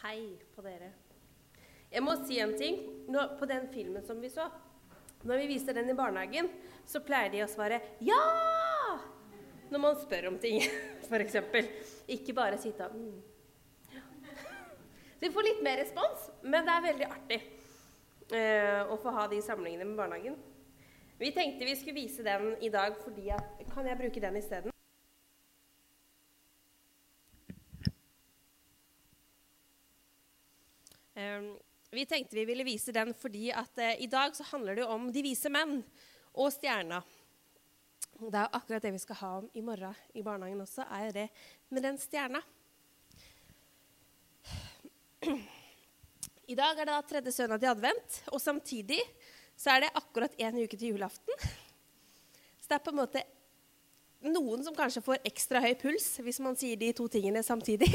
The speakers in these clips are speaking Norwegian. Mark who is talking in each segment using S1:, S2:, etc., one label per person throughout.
S1: Hei på dere. Jeg må si en ting. Nå, på den filmen som vi så, når vi viser den i barnehagen, så pleier de å svare 'ja' når man spør om ting, f.eks. Ikke bare sitte og mm. Så vi får litt mer respons, men det er veldig artig eh, å få ha de samlingene med barnehagen. Vi tenkte vi skulle vise den i dag fordi at Kan jeg bruke den isteden? Vi tenkte vi ville vise den fordi at uh, i dag så handler det om de vise menn og stjerna. Det er akkurat det vi skal ha om i morgen i barnehagen også, er det med den stjerna. I dag er det da tredje søndag til advent, og samtidig så er det akkurat én uke til julaften. Så det er på en måte noen som kanskje får ekstra høy puls hvis man sier de to tingene samtidig.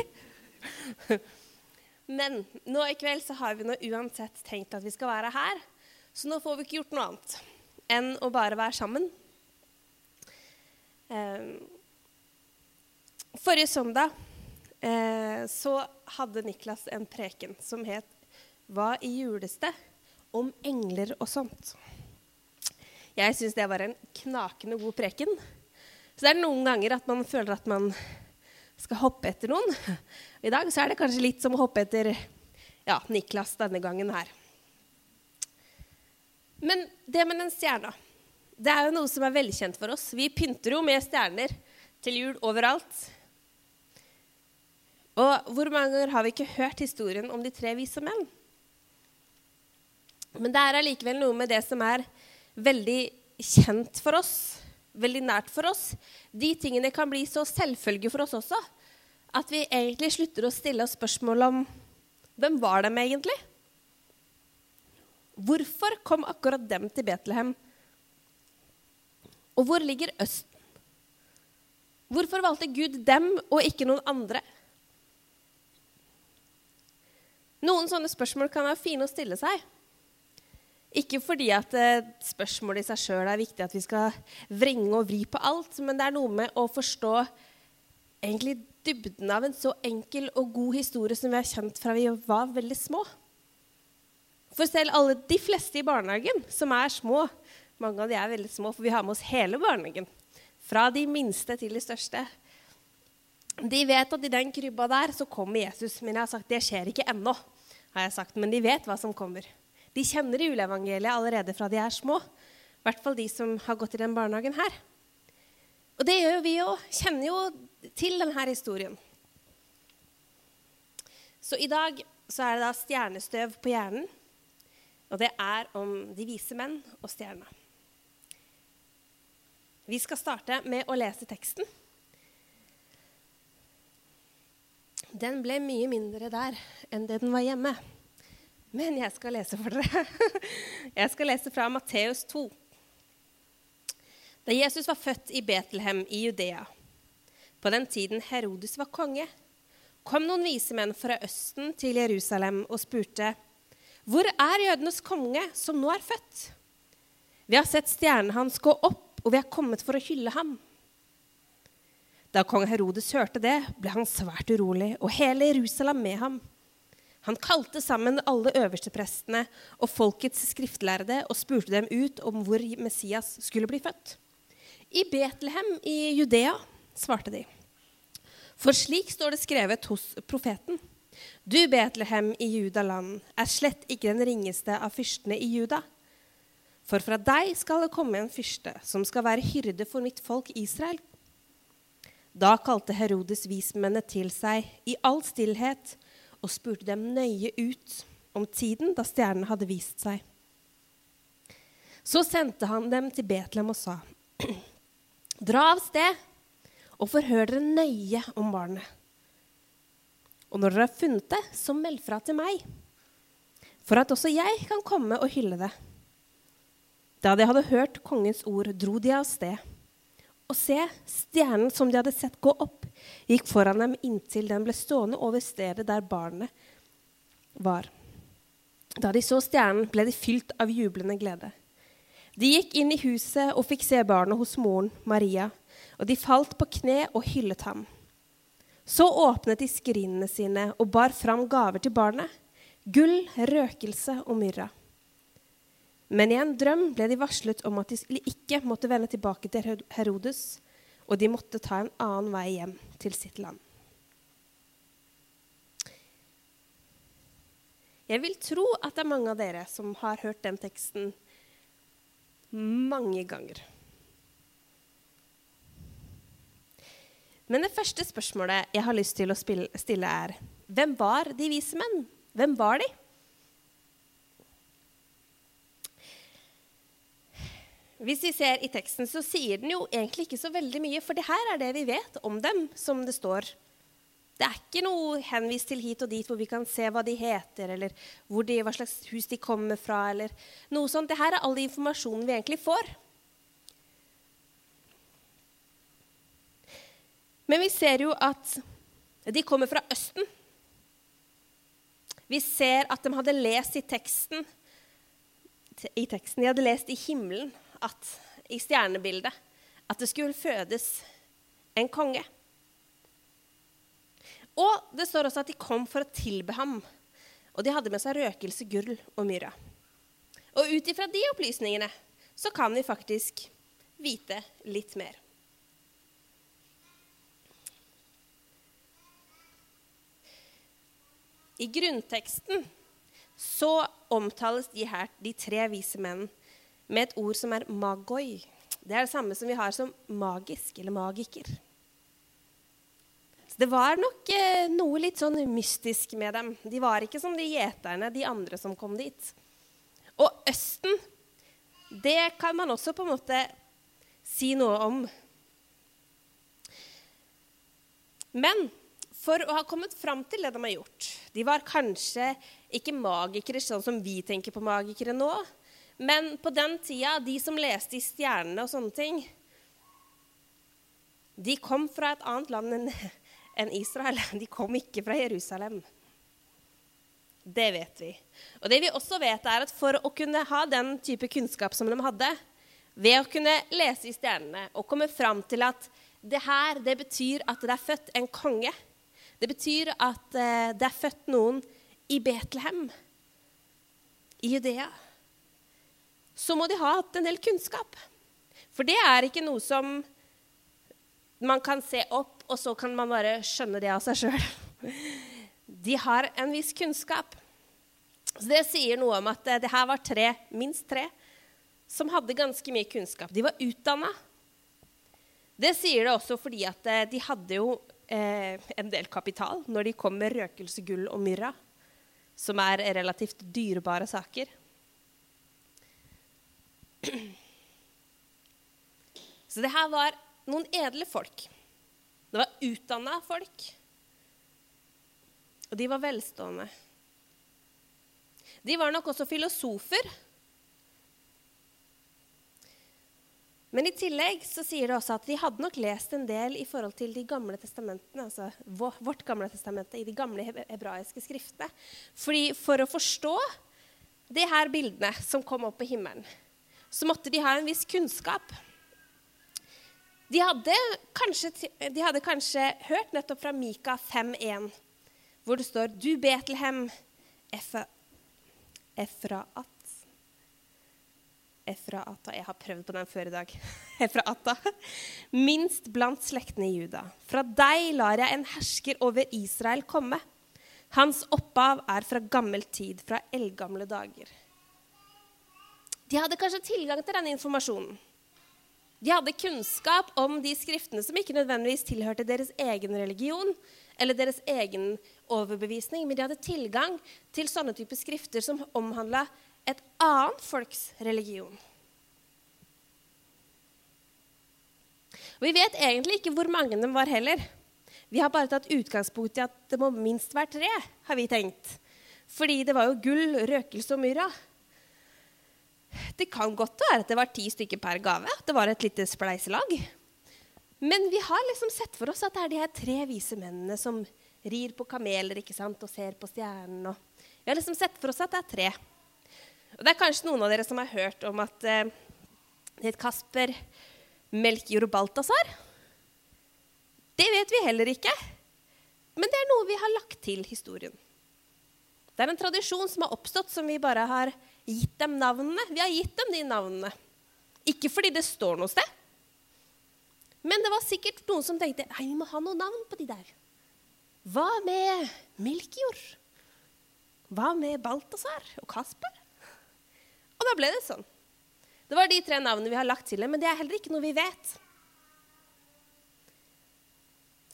S1: Men nå i kveld så har vi nå uansett tenkt at vi skal være her. Så nå får vi ikke gjort noe annet enn å bare være sammen. Eh, forrige søndag eh, så hadde Niklas en preken som het 'Hva i juleste om engler og sånt. Jeg syns det var en knakende god preken. Så det er noen ganger at man føler at man skal hoppe etter noen. I dag så er det kanskje litt som å hoppe etter ja, Niklas denne gangen her. Men det med den stjerna det er jo noe som er velkjent for oss. Vi pynter jo med stjerner til jul overalt. Og hvor mange ganger har vi ikke hørt historien om de tre vise menn? Men det er allikevel noe med det som er veldig kjent for oss, veldig nært for oss. De tingene kan bli så selvfølge for oss også at vi egentlig slutter å stille oss spørsmål om hvem var dem egentlig? Hvorfor kom akkurat dem til Betlehem? Og hvor ligger Østen? Hvorfor valgte Gud dem og ikke noen andre? Noen sånne spørsmål kan være fine å stille seg. Ikke fordi at eh, spørsmålet i seg sjøl er viktig, at vi skal vrenge og vri på alt, men det er noe med å forstå egentlig dybden av en så enkel og god historie som vi har kjent fra vi var veldig små. For selv alle de fleste i barnehagen som er små, mange av de er veldig små, for vi har med oss hele barnehagen, fra de minste til de største, de vet at i den krybba der så kommer Jesus. Men jeg har sagt det skjer ikke ennå. har jeg sagt, Men de vet hva som kommer. De kjenner juleevangeliet allerede fra de er små. I hvert fall de som har gått i den barnehagen her. Og det gjør jo vi òg. Kjenner jo til denne historien. Så i dag så er det da stjernestøv på hjernen. Og det er om de vise menn og stjerna. Vi skal starte med å lese teksten. Den ble mye mindre der enn det den var hjemme. Men jeg skal lese for dere. Jeg skal lese fra Matteus 2. Da Jesus var født i Betlehem i Judea, på den tiden Herodes var konge, kom noen vise menn fra Østen til Jerusalem og spurte, 'Hvor er jødenes konge, som nå er født?' 'Vi har sett stjernen hans gå opp, og vi er kommet for å hylle ham.' Da kong Herodes hørte det, ble han svært urolig, og hele Jerusalem med ham. Han kalte sammen alle øversteprestene og folkets skriftlærde og spurte dem ut om hvor Messias skulle bli født. I Betlehem i Judea, svarte de. For slik står det skrevet hos profeten. Du, Betlehem i Judaland, er slett ikke den ringeste av fyrstene i Juda. For fra deg skal det komme en fyrste som skal være hyrde for mitt folk Israel. Da kalte Herodes vismennene til seg i all stillhet og spurte dem nøye ut om tiden da stjernen hadde vist seg. Så sendte han dem til Betlehem og sa.: Dra av sted og forhør dere nøye om barnet. Og når dere har funnet det, så meld fra til meg, for at også jeg kan komme og hylle det. Da de hadde hørt kongens ord, dro de av sted. Og se, stjernen som de hadde sett gå opp, gikk foran dem inntil den ble stående over stedet der barnet var. Da de så stjernen, ble de fylt av jublende glede. De gikk inn i huset og fikk se barnet hos moren, Maria, og de falt på kne og hyllet ham. Så åpnet de skrinene sine og bar fram gaver til barnet. Gull, røkelse og myrra. Men i en drøm ble de varslet om at de ikke måtte vende tilbake til Herodes, og de måtte ta en annen vei hjem til sitt land. Jeg vil tro at det er mange av dere som har hørt den teksten mange ganger. Men det første spørsmålet jeg har lyst til å stille, er hvem var de vise menn? Hvem var de? Hvis vi ser i teksten, så sier den jo egentlig ikke så veldig mye, for det her er det vi vet om dem, som det står. Det er ikke noe henvist til hit og dit hvor vi kan se hva de heter, eller de, hva slags hus de kommer fra, eller noe sånt. Dette er all informasjonen vi egentlig får. Men vi ser jo at de kommer fra Østen. Vi ser at de hadde lest i teksten, i teksten De hadde lest i himmelen, at, i stjernebildet, at det skulle fødes en konge. Og det står også at de kom for å tilbe ham. Og de hadde med seg røkelse, gull og myra. Og ut ifra de opplysningene så kan vi faktisk vite litt mer. I grunnteksten så omtales de her, de tre vise menn, med et ord som er magoi. Det er det samme som vi har som magisk eller magiker. Så det var nok eh, noe litt sånn mystisk med dem. De var ikke som de gjeterne, de andre som kom dit. Og Østen, det kan man også på en måte si noe om. Men for å ha kommet fram til det de har gjort De var kanskje ikke magikere sånn som vi tenker på magikere nå. Men på den tida, de som leste i stjernene og sånne ting De kom fra et annet land enn Israel. De kom ikke fra Jerusalem. Det vet vi. Og det vi også vet, er at for å kunne ha den type kunnskap som de hadde, ved å kunne lese i stjernene og komme fram til at det her, det betyr at det er født en konge. Det betyr at eh, det er født noen i Betlehem, i Judea. Så må de ha hatt en del kunnskap. For det er ikke noe som man kan se opp, og så kan man bare skjønne det av seg sjøl. De har en viss kunnskap. Så Det sier noe om at eh, det her var tre, minst tre som hadde ganske mye kunnskap. De var utdanna. Det sier det også fordi at eh, de hadde jo eh, en del kapital når de kom med røkelse, gull og myrra, som er relativt dyrebare saker. Så det her var noen edle folk. Det var utdanna folk. Og de var velstående. De var nok også filosofer. Men i tillegg så sier det også at de hadde nok lest en del i forhold til de gamle testamentene, altså vårt gamle testamente i de gamle hebraiske skriftene. Fordi For å forstå de her bildene som kom opp på himmelen, så måtte de ha en viss kunnskap. De hadde, kanskje, de hadde kanskje hørt nettopp fra Mika 5,1, hvor det står Du Betlehem, Efraat Efraata Jeg har prøvd på den før i dag. Efraata. Minst blant slektene i Juda. Fra deg lar jeg en hersker over Israel komme. Hans opphav er fra gammel tid, fra eldgamle dager. De hadde kanskje tilgang til denne informasjonen. De hadde kunnskap om de skriftene som ikke nødvendigvis tilhørte deres egen religion eller deres egen overbevisning, men de hadde tilgang til sånne typer skrifter som omhandla et annet folks religion. Vi vet egentlig ikke hvor mange de var heller. Vi har bare tatt utgangspunkt i at det må minst være tre, har vi tenkt. Fordi det var jo gull, røkelse og myrra. Det kan godt være at det var ti stykker per gave. Det var et lite spleiselag. Men vi har liksom sett for oss at det er de her tre vise mennene som rir på kameler ikke sant, og ser på stjernen. vi har liksom sett for oss at det er tre. Og det er kanskje noen av dere som har hørt om at eh, det het Kasper, Melkjord Balthazar. Det vet vi heller ikke. Men det er noe vi har lagt til historien. Det er en tradisjon som har oppstått, som vi bare har gitt dem navnene. Vi har gitt dem de navnene. Ikke fordi det står noe sted. Men det var sikkert noen som tenkte Nei, vi må ha noe navn på de der. Hva med Melkjord? Hva med Balthazar og Kasper? Og da ble det sånn. Det var de tre navnene vi har lagt til dem, men det er heller ikke noe vi vet.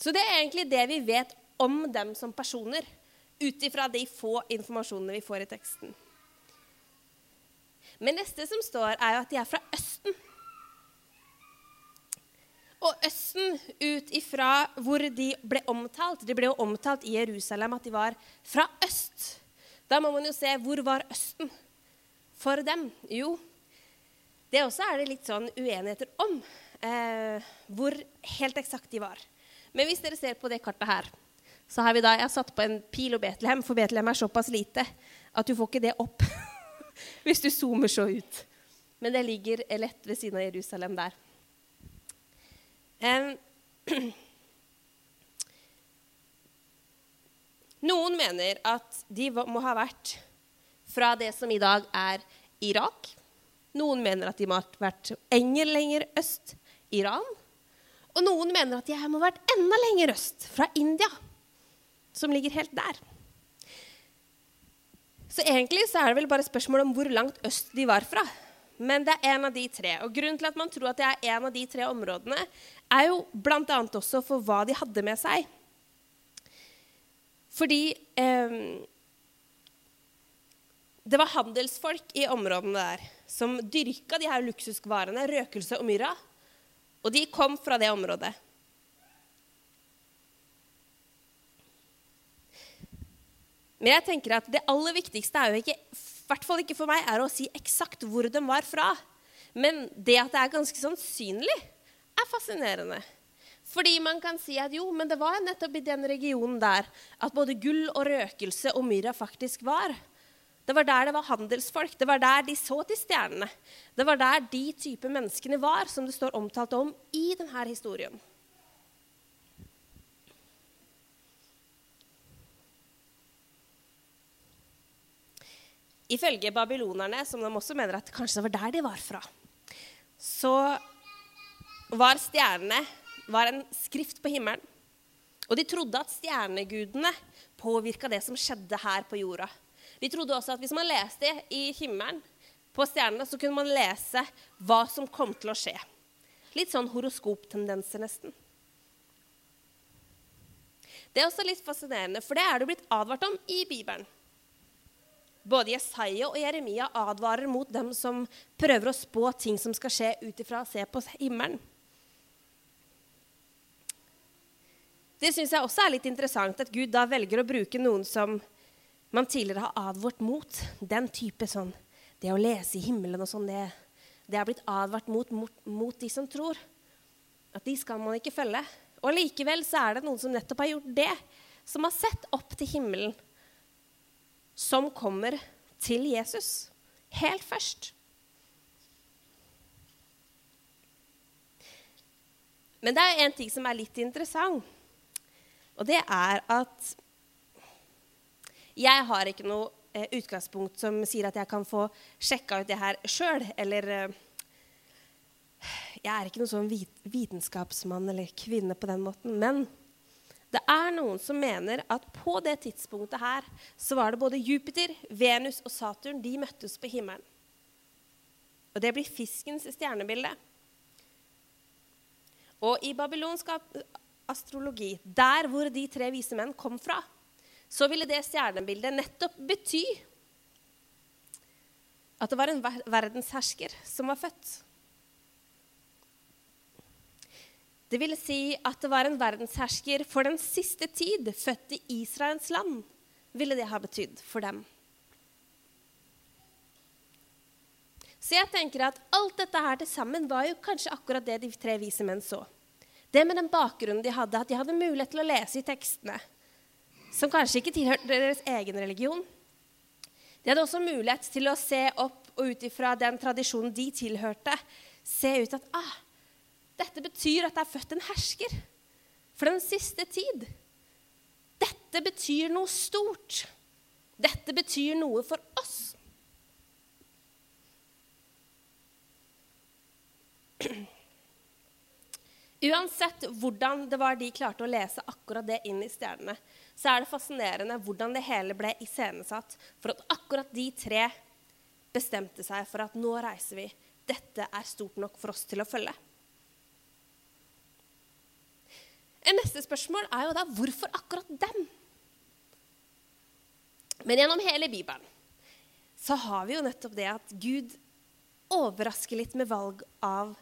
S1: Så det er egentlig det vi vet om dem som personer, ut ifra de få informasjonene vi får i teksten. Men neste som står, er jo at de er fra Østen. Og Østen ut ifra hvor de ble omtalt. De ble jo omtalt i Jerusalem at de var fra øst. Da må man jo se hvor var Østen for dem? Jo, det også er det litt sånn uenigheter om eh, hvor helt eksakt de var. Men hvis dere ser på det kartet her, så har vi da, jeg har satt på en pil og Betlehem, for Betlehem er såpass lite at du får ikke det opp hvis du zoomer så ut. Men det ligger lett ved siden av Jerusalem der. Noen mener at de må ha vært fra det som i dag er Irak. Noen mener at de må ha vært enda lenger øst, Iran. Og noen mener at de må ha vært enda lenger øst, fra India, som ligger helt der. Så egentlig så er det vel bare spørsmål om hvor langt øst de var fra. Men det er en av de tre. Og grunnen til at man tror at det er en av de tre områdene, er jo bl.a. også for hva de hadde med seg. Fordi eh, det var handelsfolk i områdene der som dyrka de her luksusvarene, røkelse og myrra. Og de kom fra det området. Men jeg tenker at det aller viktigste er jo ikke, i hvert fall ikke for meg, er å si eksakt hvor de var fra. Men det at det er ganske sannsynlig, er fascinerende. Fordi man kan si at jo, men det var nettopp i den regionen der at både gull og røkelse og myrra faktisk var. Det var der det var handelsfolk. Det var der de så til stjernene. Det var der de type menneskene var, som det står omtalt om i denne historien. Ifølge babylonerne, som de også mener at kanskje det var der de var fra, så var stjernene var en skrift på himmelen. Og de trodde at stjernegudene påvirka det som skjedde her på jorda. De trodde også at hvis man leste i himmelen på stjernene, så kunne man lese hva som kom til å skje. Litt sånn horoskoptendenser, nesten. Det er også litt fascinerende, for det er det blitt advart om i Bibelen. Både Jesaja og Jeremia advarer mot dem som prøver å spå ting som skal skje ut ifra å se på himmelen. Det syns jeg også er litt interessant, at Gud da velger å bruke noen som man tidligere har advart mot. Den type sånn Det å lese i himmelen og sånn, det, det er blitt advart mot, mot, mot, de som tror. At de skal man ikke følge. Og likevel så er det noen som nettopp har gjort det. Som har sett opp til himmelen som kommer til Jesus helt først. Men det er en ting som er litt interessant, og det er at jeg har ikke noe eh, utgangspunkt som sier at jeg kan få sjekka ut det her sjøl, eller eh, Jeg er ikke noen sånn vitenskapsmann eller -kvinne på den måten. Men det er noen som mener at på det tidspunktet her så var det både Jupiter, Venus og Saturn de møttes på himmelen. Og det blir fiskens stjernebilde. Og i babylonsk astrologi, der hvor de tre vise menn kom fra, så ville det stjernebildet nettopp bety at det var en verdenshersker som var født. Det vil si at det var en verdenshersker for den siste tid, født i Israels land, ville det ha betydd for dem. Så jeg tenker at alt dette her til sammen var jo kanskje akkurat det de tre vise menn så. Det med den bakgrunnen de hadde, at de hadde mulighet til å lese i tekstene, som kanskje ikke tilhørte deres egen religion. De hadde også mulighet til å se opp og ut ifra den tradisjonen de tilhørte, se ut at ah, dette betyr at det er født en hersker for den siste tid. dette betyr noe stort. Dette betyr noe for oss. Uansett hvordan det var de klarte å lese akkurat det inn i stjernene, så er det fascinerende hvordan det hele ble iscenesatt for at akkurat de tre bestemte seg for at nå reiser vi. Dette er stort nok for oss til å følge. En neste spørsmål er jo da hvorfor akkurat dem? Men gjennom hele Bibelen så har vi jo nettopp det at Gud overrasker litt med valg av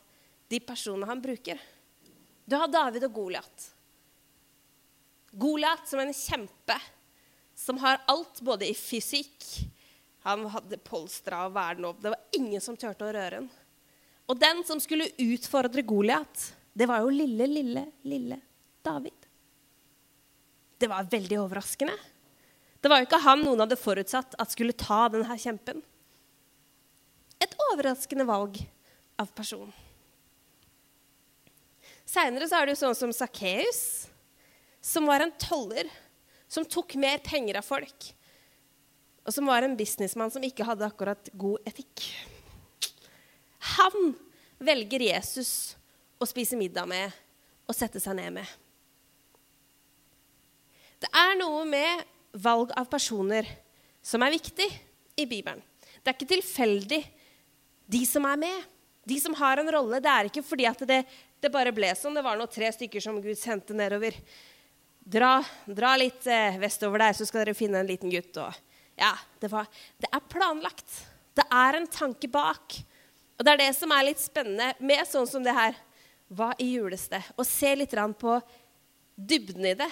S1: de personene han bruker. Du har David og Goliat. Goliat som en kjempe som har alt, både i fysikk Han hadde polstra og verden opp. Det var ingen som turte å røre den. Og den som skulle utfordre Goliat, det var jo lille, lille, lille David. Det var veldig overraskende. Det var jo ikke han noen hadde forutsatt at skulle ta denne kjempen. Et overraskende valg av person. Seinere er det jo sånn som Sakkeus, som var en toller som tok mer penger av folk, og som var en businessmann som ikke hadde akkurat god etikk. Han velger Jesus å spise middag med og sette seg ned med. Det er noe med valg av personer som er viktig i Bibelen. Det er ikke tilfeldig de som er med, de som har en rolle. Det er ikke fordi at det det bare ble sånn. Det var nå tre stykker som Gud sendte nedover. Dra, dra litt eh, vestover der, så skal dere finne en liten gutt. Og, ja, det, var, det er planlagt. Det er en tanke bak. Og det er det som er litt spennende med sånn som det her. Hva i juleste? Og se litt på dybden i det.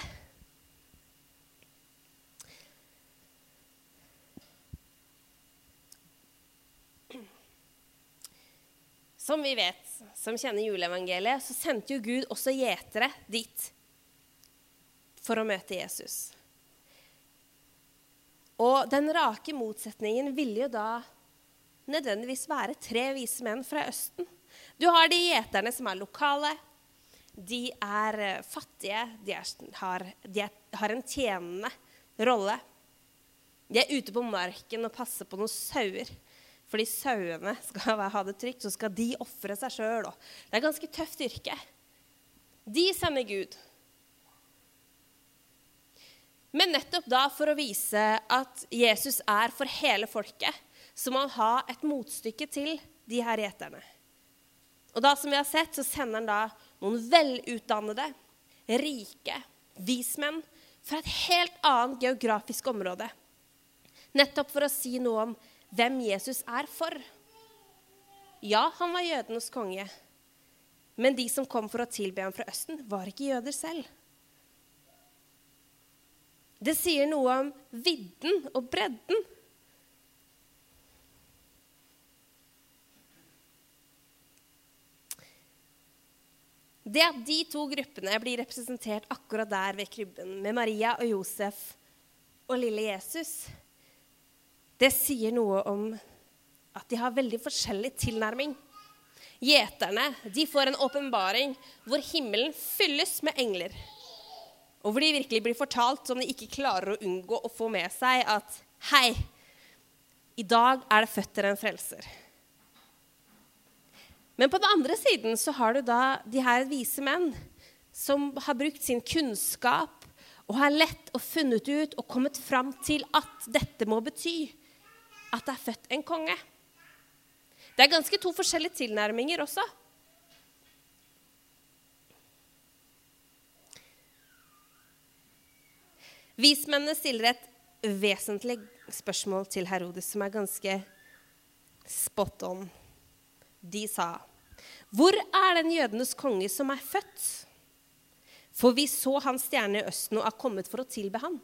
S1: Som vi vet, som kjenner juleevangeliet, så sendte jo Gud også gjetere dit for å møte Jesus. Og den rake motsetningen ville jo da nødvendigvis være tre vise menn fra Østen. Du har de gjeterne som er lokale. De er eh, fattige. De, er, har, de er, har, en tjenende rolle. De er ute på marken og passer på noen sauer. Fordi sauene skal ha det trygt, så skal de ofre seg sjøl. Det er ganske tøft yrke. De sender Gud. Men nettopp da, for å vise at Jesus er for hele folket, så må han ha et motstykke til de her gjeterne. Og da, som vi har sett, så sender han da noen velutdannede, rike vismenn fra et helt annet geografisk område. Nettopp for å si noe om hvem Jesus er for. Ja, han var jødenes konge, men de som kom for å tilbe ham fra Østen, var ikke jøder selv. Det sier noe om vidden og bredden. Det at de to gruppene blir representert akkurat der ved krybben, med Maria og Josef og lille Jesus, det sier noe om at de har veldig forskjellig tilnærming. Gjeterne de får en åpenbaring hvor himmelen fylles med engler. Og hvor de virkelig blir fortalt, som de ikke klarer å unngå å få med seg, at hei, i dag er det født dere en frelser. Men på den andre siden så har du da de her vise menn som har brukt sin kunnskap og har lett og funnet ut og kommet fram til at dette må bety at det er født en konge. Det er ganske to forskjellige tilnærminger også. Vismennene stiller et vesentlig spørsmål til Herodes som er ganske spot on. De sa, 'Hvor er den jødenes konge som er født?' For vi så hans stjerne i østen og er kommet for å tilbe ham.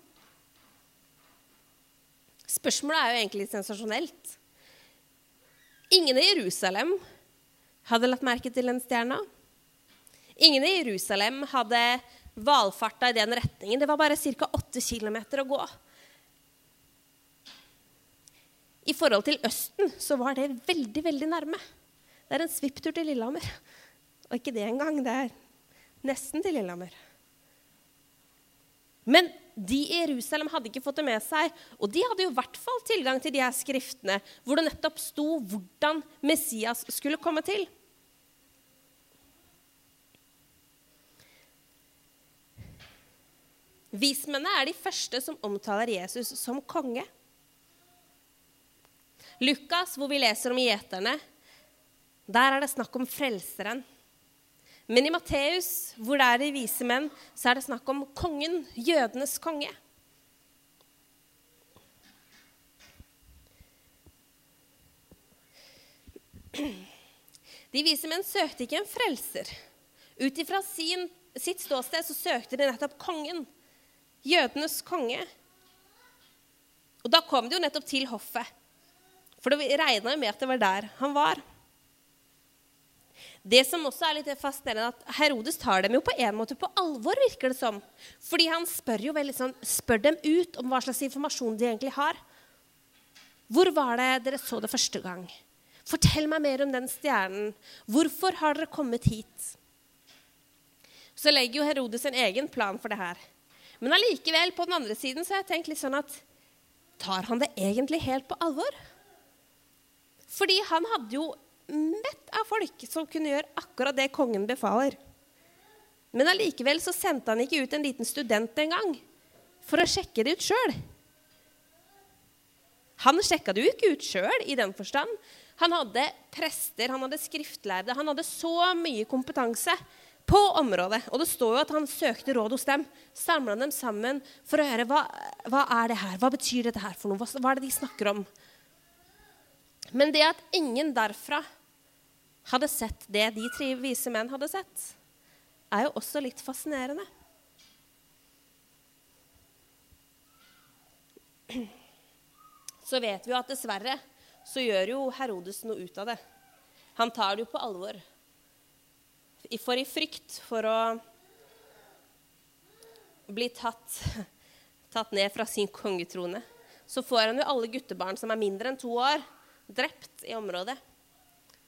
S1: Spørsmålet er jo egentlig sensasjonelt. Ingen i Jerusalem hadde lagt merke til den stjerna. Ingen i Jerusalem hadde valfarta i den retningen. Det var bare ca. 8 km å gå. I forhold til Østen så var det veldig, veldig nærme. Det er en svipptur til Lillehammer. Og ikke det engang. Det er nesten til Lillehammer. Men de i Jerusalem hadde ikke fått det med seg. Og de hadde jo i hvert fall tilgang til de her skriftene hvor det nettopp sto hvordan Messias skulle komme til. Vismennene er de første som omtaler Jesus som konge. Lukas, hvor vi leser om gjeterne, der er det snakk om frelseren. Men i Matteus, hvor det er de vise menn, så er det snakk om kongen, jødenes konge. De vise menn søkte ikke en frelser. Ut ifra sitt ståsted så søkte de nettopp kongen, jødenes konge. Og da kom de jo nettopp til hoffet. For det regna jo med at det var der han var. Det som også er litt fascinerende, at Herodes tar dem jo på en måte på alvor, virker det som. Fordi han spør jo veldig sånn, spør dem ut om hva slags informasjon de egentlig har. Hvor var det dere så det første gang? Fortell meg mer om den stjernen. Hvorfor har dere kommet hit? Så legger jo Herodes en egen plan for det her. Men allikevel, på den andre siden, så har jeg tenkt litt sånn at Tar han det egentlig helt på alvor? Fordi han hadde jo mett av folk som kunne gjøre akkurat det kongen befaler. Men allikevel så sendte han ikke ut en liten student engang for å sjekke det ut sjøl. Han sjekka det jo ikke ut sjøl i den forstand. Han hadde prester, han hadde skriftlærde, han hadde så mye kompetanse på området. Og det står jo at han søkte råd hos dem, samla dem sammen for å høre hva, hva er det her, hva betyr dette her for noe, hva, hva er det de snakker om? Men det at ingen derfra hadde sett det de tre vise menn hadde sett, er jo også litt fascinerende. Så vet vi jo at dessverre så gjør jo Herodes noe ut av det. Han tar det jo på alvor. For i frykt for å bli tatt, tatt ned fra sin kongetrone, så får han jo alle guttebarn som er mindre enn to år, drept i området.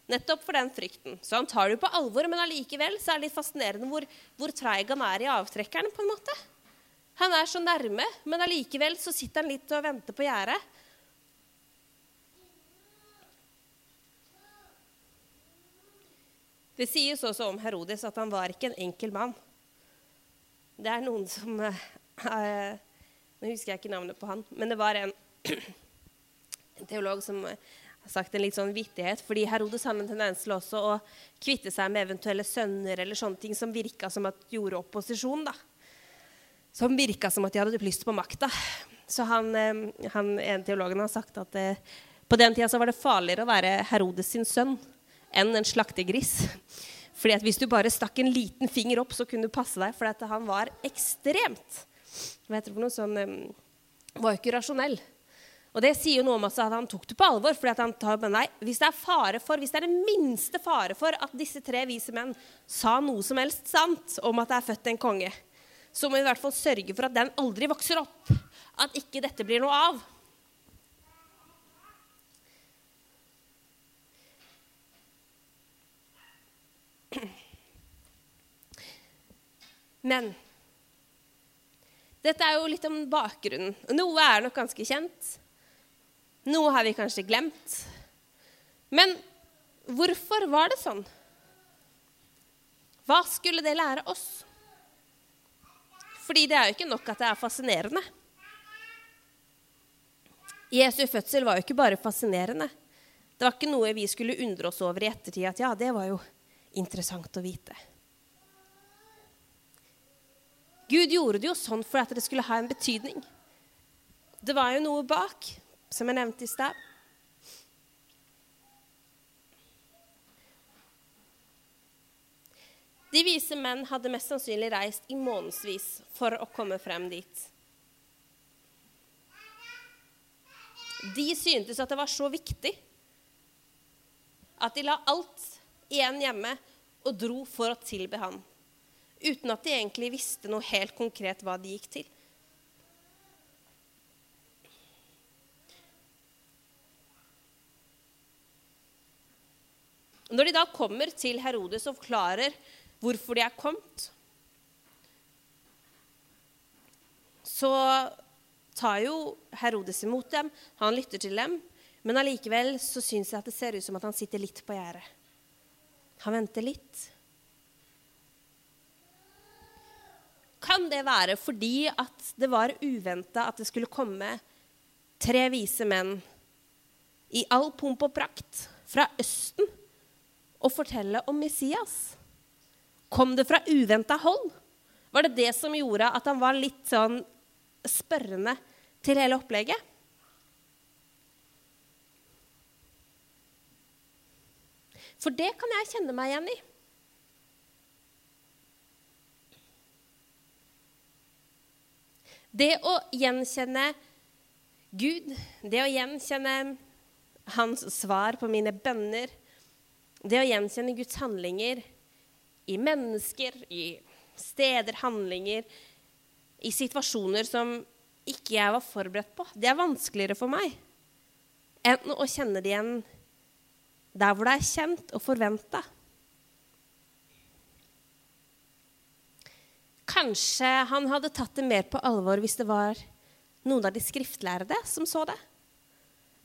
S1: Nettopp for den frykten. Så han tar det jo på alvor, men allikevel så er det litt fascinerende hvor, hvor treig han er i avtrekkeren. på en måte. Han er så nærme, men allikevel så sitter han litt og venter på gjerdet. Det sies også om Herodes at han var ikke en enkel mann. Det er noen som uh, Nå husker jeg ikke navnet på han, men det var en, teolog som sagt en litt sånn vittighet, fordi Herodes hadde en tendens til også å kvitte seg med eventuelle sønner eller sånne ting som virka som at gjorde opposisjon. da. Som virka som at de hadde lyst på makta. Så han, eh, han, en teologen har sagt at det, eh, på den tida så var det farligere å være Herodes sin sønn enn en slaktegris. Fordi at Hvis du bare stakk en liten finger opp, så kunne du passe deg. For han var ekstremt Hva heter det for noe sånn um, Var jo ikke rasjonell. Og det sier jo noe om at han tok det på alvor. fordi han tar, nei, Hvis det er fare for, hvis det er den minste fare for at disse tre vise menn sa noe som helst sant om at det er født en konge, så må vi i hvert fall sørge for at den aldri vokser opp. At ikke dette blir noe av. Men dette er jo litt om bakgrunnen. Noe er nok ganske kjent. Noe har vi kanskje glemt. Men hvorfor var det sånn? Hva skulle det lære oss? Fordi det er jo ikke nok at det er fascinerende. Jesu fødsel var jo ikke bare fascinerende. Det var ikke noe vi skulle undre oss over i ettertid. At ja, det var jo interessant å vite. Gud gjorde det jo sånn for at det skulle ha en betydning. Det var jo noe bak som jeg nevnte i stad. De vise menn hadde mest sannsynlig reist i månedsvis for å komme frem dit. De syntes at det var så viktig at de la alt igjen hjemme og dro for å tilbe han, uten at de egentlig visste noe helt konkret hva de gikk til. Når de da kommer til Herodes og forklarer hvorfor de er kommet, så tar jo Herodes imot dem. Han lytter til dem. Men allikevel så syns jeg at det ser ut som at han sitter litt på gjerdet. Han venter litt. Kan det være fordi at det var uventa at det skulle komme tre vise menn i all pomp og prakt fra Østen og fortelle om Messias? Kom det fra uventa hold? Var det det som gjorde at han var litt sånn spørrende til hele opplegget? For det kan jeg kjenne meg igjen i. Det å gjenkjenne Gud, det å gjenkjenne hans svar på mine bønner, det å gjenkjenne Guds handlinger i mennesker, i steder, handlinger, i situasjoner som ikke jeg var forberedt på, det er vanskeligere for meg enn å kjenne det igjen der hvor det er kjent og forventa. Kanskje han hadde tatt det mer på alvor hvis det var noen av de skriftlærde som så det.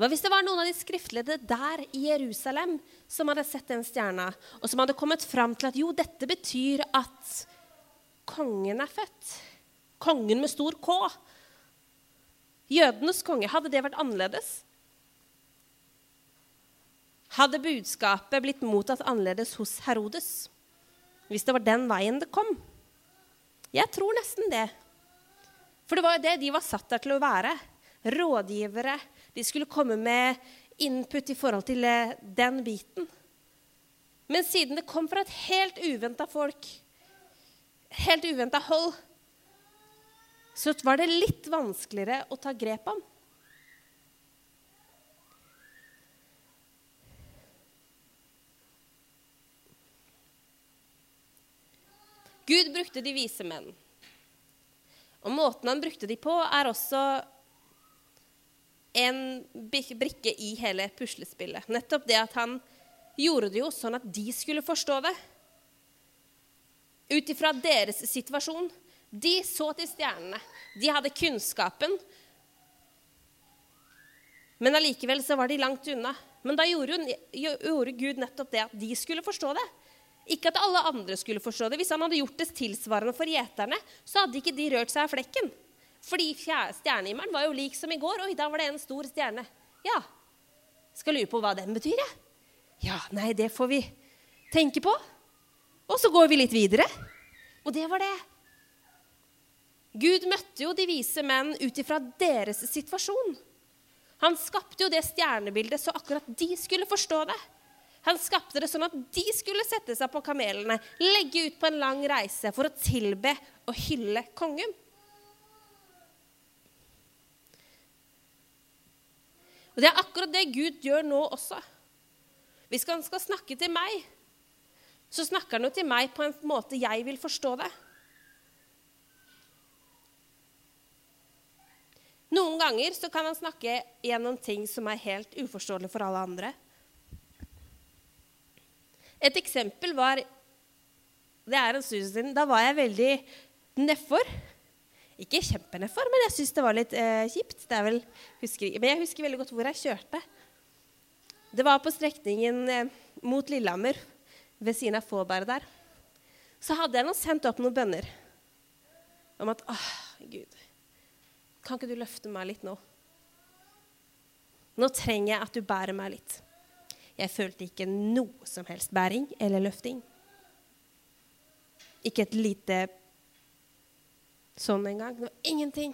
S1: Hva hvis det var noen av de skriftlærde der i Jerusalem som hadde sett den stjerna, og som hadde kommet fram til at jo, dette betyr at kongen er født? Kongen med stor K. Jødenes konge. Hadde det vært annerledes? Hadde budskapet blitt mottatt annerledes hos Herodes hvis det var den veien det kom? Jeg tror nesten det. For det var jo det de var satt der til å være. Rådgivere. De skulle komme med input i forhold til eh, den biten. Men siden det kom fra et helt uventa folk, helt uventa hold, så var det litt vanskeligere å ta grep om. Gud brukte de vise menn. Og måten han brukte de på, er også en brikke i hele puslespillet. Nettopp det at han gjorde det jo sånn at de skulle forstå det. Ut ifra deres situasjon. De så til stjernene. De hadde kunnskapen. Men allikevel så var de langt unna. Men da gjorde, gjorde Gud nettopp det at de skulle forstå det. Ikke at alle andre skulle forstå det. Hvis han hadde gjort det tilsvarende for gjeterne, så hadde ikke de rørt seg av flekken. Fordi stjernehimmelen var jo lik som i går. Oi, da var det en stor stjerne. Ja. Skal lure på hva den betyr, jeg. Ja, nei, det får vi tenke på. Og så går vi litt videre. Og det var det. Gud møtte jo de vise menn ut ifra deres situasjon. Han skapte jo det stjernebildet så akkurat de skulle forstå det. Han skapte det sånn at de skulle sette seg på kamelene, legge ut på en lang reise for å tilbe og hylle kongen. Og Det er akkurat det Gud gjør nå også. Hvis han skal snakke til meg, så snakker han jo til meg på en måte jeg vil forstå det. Noen ganger så kan han snakke gjennom ting som er helt uforståelig for alle andre. Et eksempel var Det er en stund siden. Da var jeg veldig nedfor. Ikke kjempenedfor, men jeg syns det var litt eh, kjipt. Vel, husker, men jeg husker veldig godt hvor jeg kjørte. Det var på strekningen eh, mot Lillehammer, ved siden av Fåberg der. Så hadde jeg nå sendt opp noen bønner om at åh, Gud, kan ikke du løfte meg litt nå? Nå trenger jeg at du bærer meg litt. Jeg følte ikke noe som helst bæring eller løfting. Ikke et lite sånn en gang. Det var ingenting.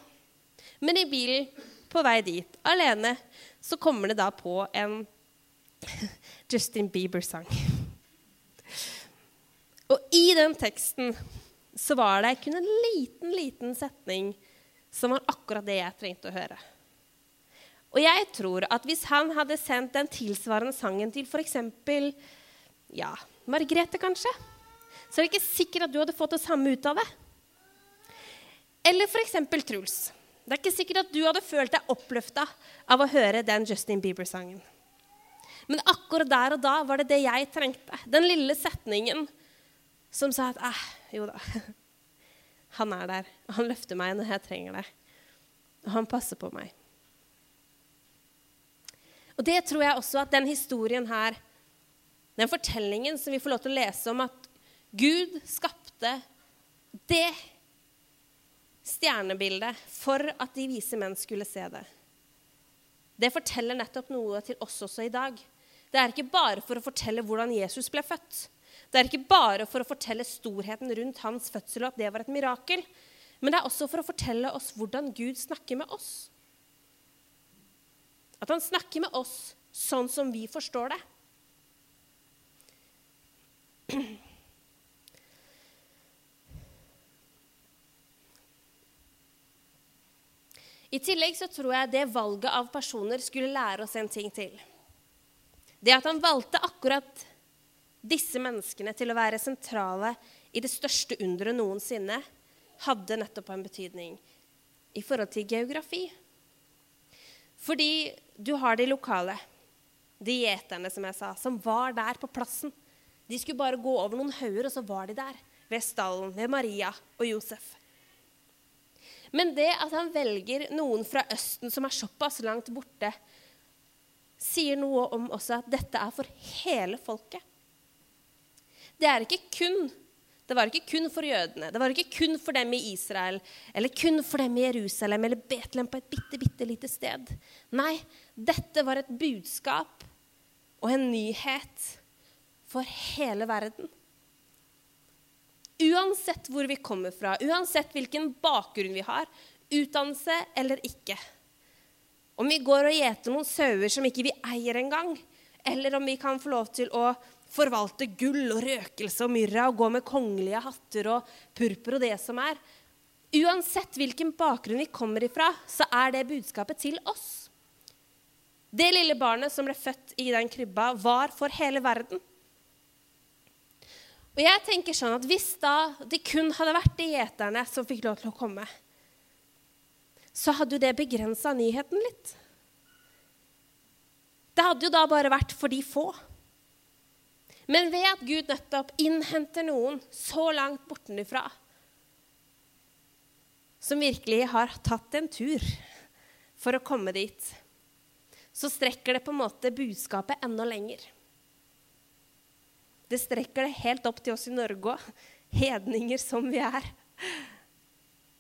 S1: Men i bilen på vei dit, alene, så kommer det da på en Justin Bieber-sang. Og i den teksten så var det kun en liten, liten setning som var akkurat det jeg trengte å høre. Og jeg tror at hvis han hadde sendt den tilsvarende sangen til f.eks. Ja, Margrethe, kanskje, så er det ikke sikkert at du hadde fått det samme ut av det. Eller f.eks. Truls. Det er ikke sikkert at du hadde følt deg oppløfta av å høre den Justin Bieber-sangen. Men akkurat der og da var det det jeg trengte. Den lille setningen som sa at eh, jo da, Han er der. Han løfter meg når jeg trenger det. Og han passer på meg. Og det tror jeg også at den historien her, den fortellingen som vi får lov til å lese om at Gud skapte det stjernebildet for at de vise menn skulle se det. Det forteller nettopp noe til oss også i dag. Det er ikke bare for å fortelle hvordan Jesus ble født. Det er ikke bare for å fortelle storheten rundt hans fødsel og at det var et mirakel. Men det er også for å fortelle oss hvordan Gud snakker med oss. At han snakker med oss sånn som vi forstår det. I tillegg så tror jeg det valget av personer skulle lære oss en ting til. Det at han valgte akkurat disse menneskene til å være sentrale i det største underet noensinne, hadde nettopp en betydning i forhold til geografi. Fordi du har de lokale, de gjeterne, som jeg sa, som var der på plassen. De skulle bare gå over noen hauger, og så var de der. Ved stallen, ved Maria og Josef. Men det at han velger noen fra Østen som er såpass langt borte, sier noe om også at dette er for hele folket. Det er ikke kun det var ikke kun for jødene, det var ikke kun for dem i Israel eller kun for dem i Jerusalem eller Betlehem på et bitte, bitte lite sted. Nei, dette var et budskap og en nyhet for hele verden. Uansett hvor vi kommer fra, uansett hvilken bakgrunn vi har, utdannelse eller ikke. Om vi går og gjeter noen sauer som ikke vi eier engang, eller om vi kan få lov til å forvalte gull og røkelse og myrra og gå med kongelige hatter og purpur og det som er. Uansett hvilken bakgrunn vi kommer ifra, så er det budskapet til oss. Det lille barnet som ble født i den krybba, var for hele verden. Og jeg tenker sånn at Hvis da det kun hadde vært gjeterne som fikk lov til å komme, så hadde jo det begrensa nyheten litt. Det hadde jo da bare vært for de få. Men ved at Gud nettopp innhenter noen så langt bortenfra, som virkelig har tatt en tur for å komme dit, så strekker det på en måte budskapet enda lenger. Det strekker det helt opp til oss i Norge òg, hedninger som vi er.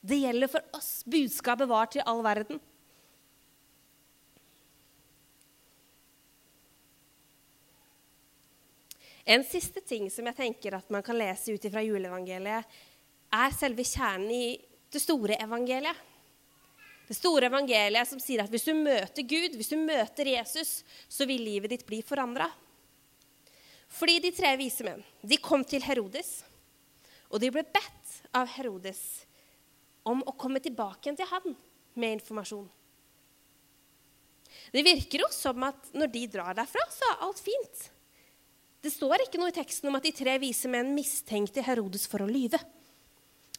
S1: Det gjelder for oss. Budskapet var til all verden. En siste ting som jeg tenker at man kan lese ut fra juleevangeliet, er selve kjernen i det store evangeliet. Det store evangeliet som sier at hvis du møter Gud, hvis du møter Jesus, så vil livet ditt bli forandra. Fordi de tre vise menn de kom til Herodes, og de ble bedt av Herodes om å komme tilbake igjen til han med informasjon. Det virker jo som at når de drar derfra, så er alt fint. Det står ikke noe i teksten om at de tre vise menn mistenkte Herodes for å lyve.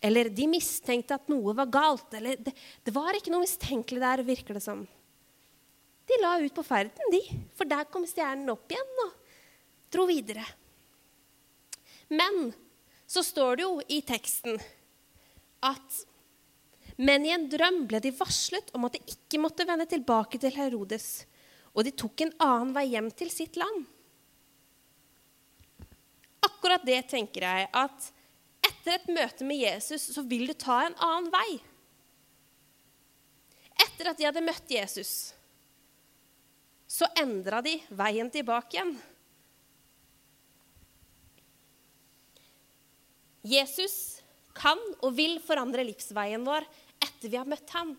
S1: Eller de mistenkte at noe var galt. Eller det, det var ikke noe mistenkelig der, virker det som. De la ut på ferden, de. For der kom stjernen opp igjen. og dro videre. Men så står det jo i teksten at men i en drøm ble de varslet om at de ikke måtte vende tilbake til Herodes, og de tok en annen vei hjem til sitt land. Akkurat det tenker jeg at etter et møte med Jesus så vil du ta en annen vei. Etter at de hadde møtt Jesus, så endra de veien tilbake igjen. Jesus kan og vil forandre livsveien vår etter vi har møtt ham.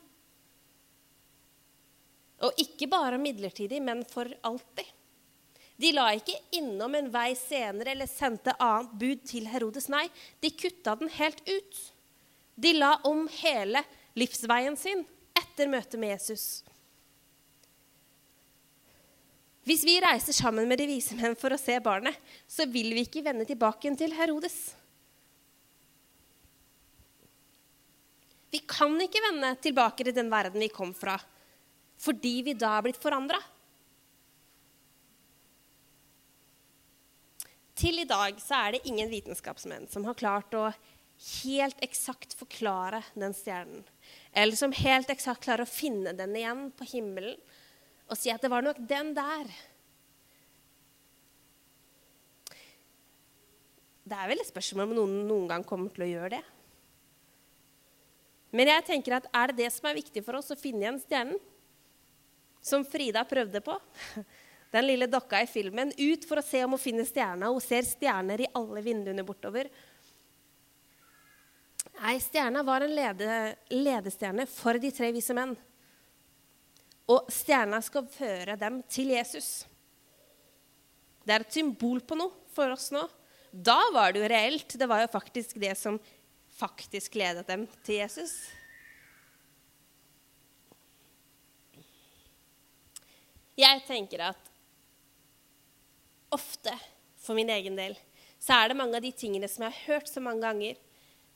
S1: Og ikke bare midlertidig, men for alltid. De la ikke innom en vei senere eller sendte annet bud til Herodes. Nei, de kutta den helt ut. De la om hele livsveien sin etter møtet med Jesus. Hvis vi reiser sammen med de vise menn for å se barnet, så vil vi ikke vende tilbake til Herodes. Vi kan ikke vende tilbake til den verden vi kom fra, fordi vi da er blitt forandra. Til i dag så er det ingen vitenskapsmenn som har klart å helt eksakt forklare den stjernen. Eller som helt eksakt klarer å finne den igjen på himmelen og si at det var nok den der. Det er vel et spørsmål om noen noen gang kommer til å gjøre det. Men jeg tenker at er det det som er viktig for oss, å finne igjen stjernen? Som Frida prøvde på. Den lille dokka i filmen. Ut for å se om hun finner stjerna. Hun ser stjerner i alle vinduene bortover. Nei, stjerna var en lede, ledestjerne for de tre vise menn. Og stjerna skal føre dem til Jesus. Det er et symbol på noe for oss nå. Da var det jo reelt. Det var jo faktisk det som faktisk ledet dem til Jesus. Jeg tenker at ofte, for min egen del, så er det mange av de tingene som jeg har hørt så mange ganger,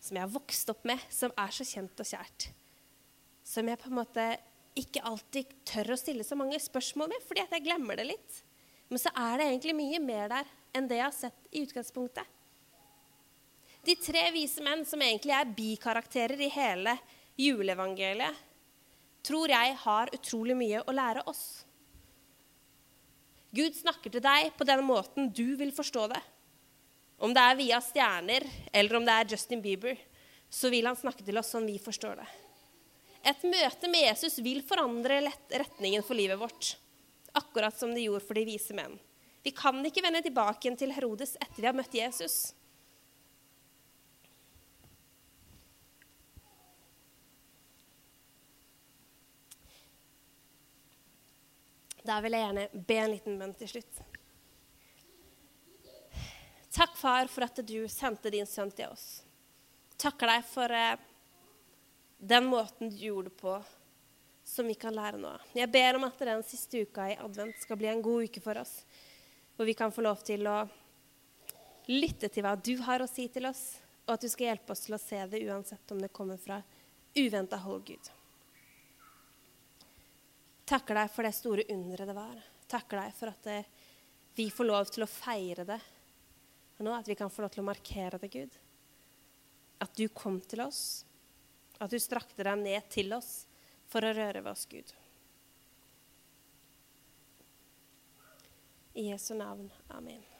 S1: som jeg har vokst opp med, som er så kjent og kjært. Som jeg på en måte ikke alltid tør å stille så mange spørsmål med, fordi at jeg glemmer det litt. Men så er det egentlig mye mer der enn det jeg har sett i utgangspunktet. De tre vise menn, som egentlig er bikarakterer i hele juleevangeliet, tror jeg har utrolig mye å lære oss. Gud snakker til deg på den måten du vil forstå det. Om det er via stjerner eller om det er Justin Bieber, så vil han snakke til oss sånn vi forstår det. Et møte med Jesus vil forandre retningen for livet vårt, akkurat som det gjorde for de vise menn. Vi kan ikke vende tilbake til Herodes etter vi har møtt Jesus. Da vil jeg gjerne be en liten bønn til slutt. Takk, far, for at du sendte din sønn til oss. Takker deg for eh, den måten du gjorde det på, som vi kan lære nå. Jeg ber om at den siste uka i advent skal bli en god uke for oss, hvor vi kan få lov til å lytte til hva du har å si til oss, og at du skal hjelpe oss til å se det uansett om det kommer fra uventa hold, Gud. Takker deg for det store underet det var. Takker deg for at det, vi får lov til å feire det. Og nå at vi kan få lov til å markere det, Gud. At du kom til oss. At du strakte deg ned til oss for å røre ved oss, Gud. I Jesu navn. Amen.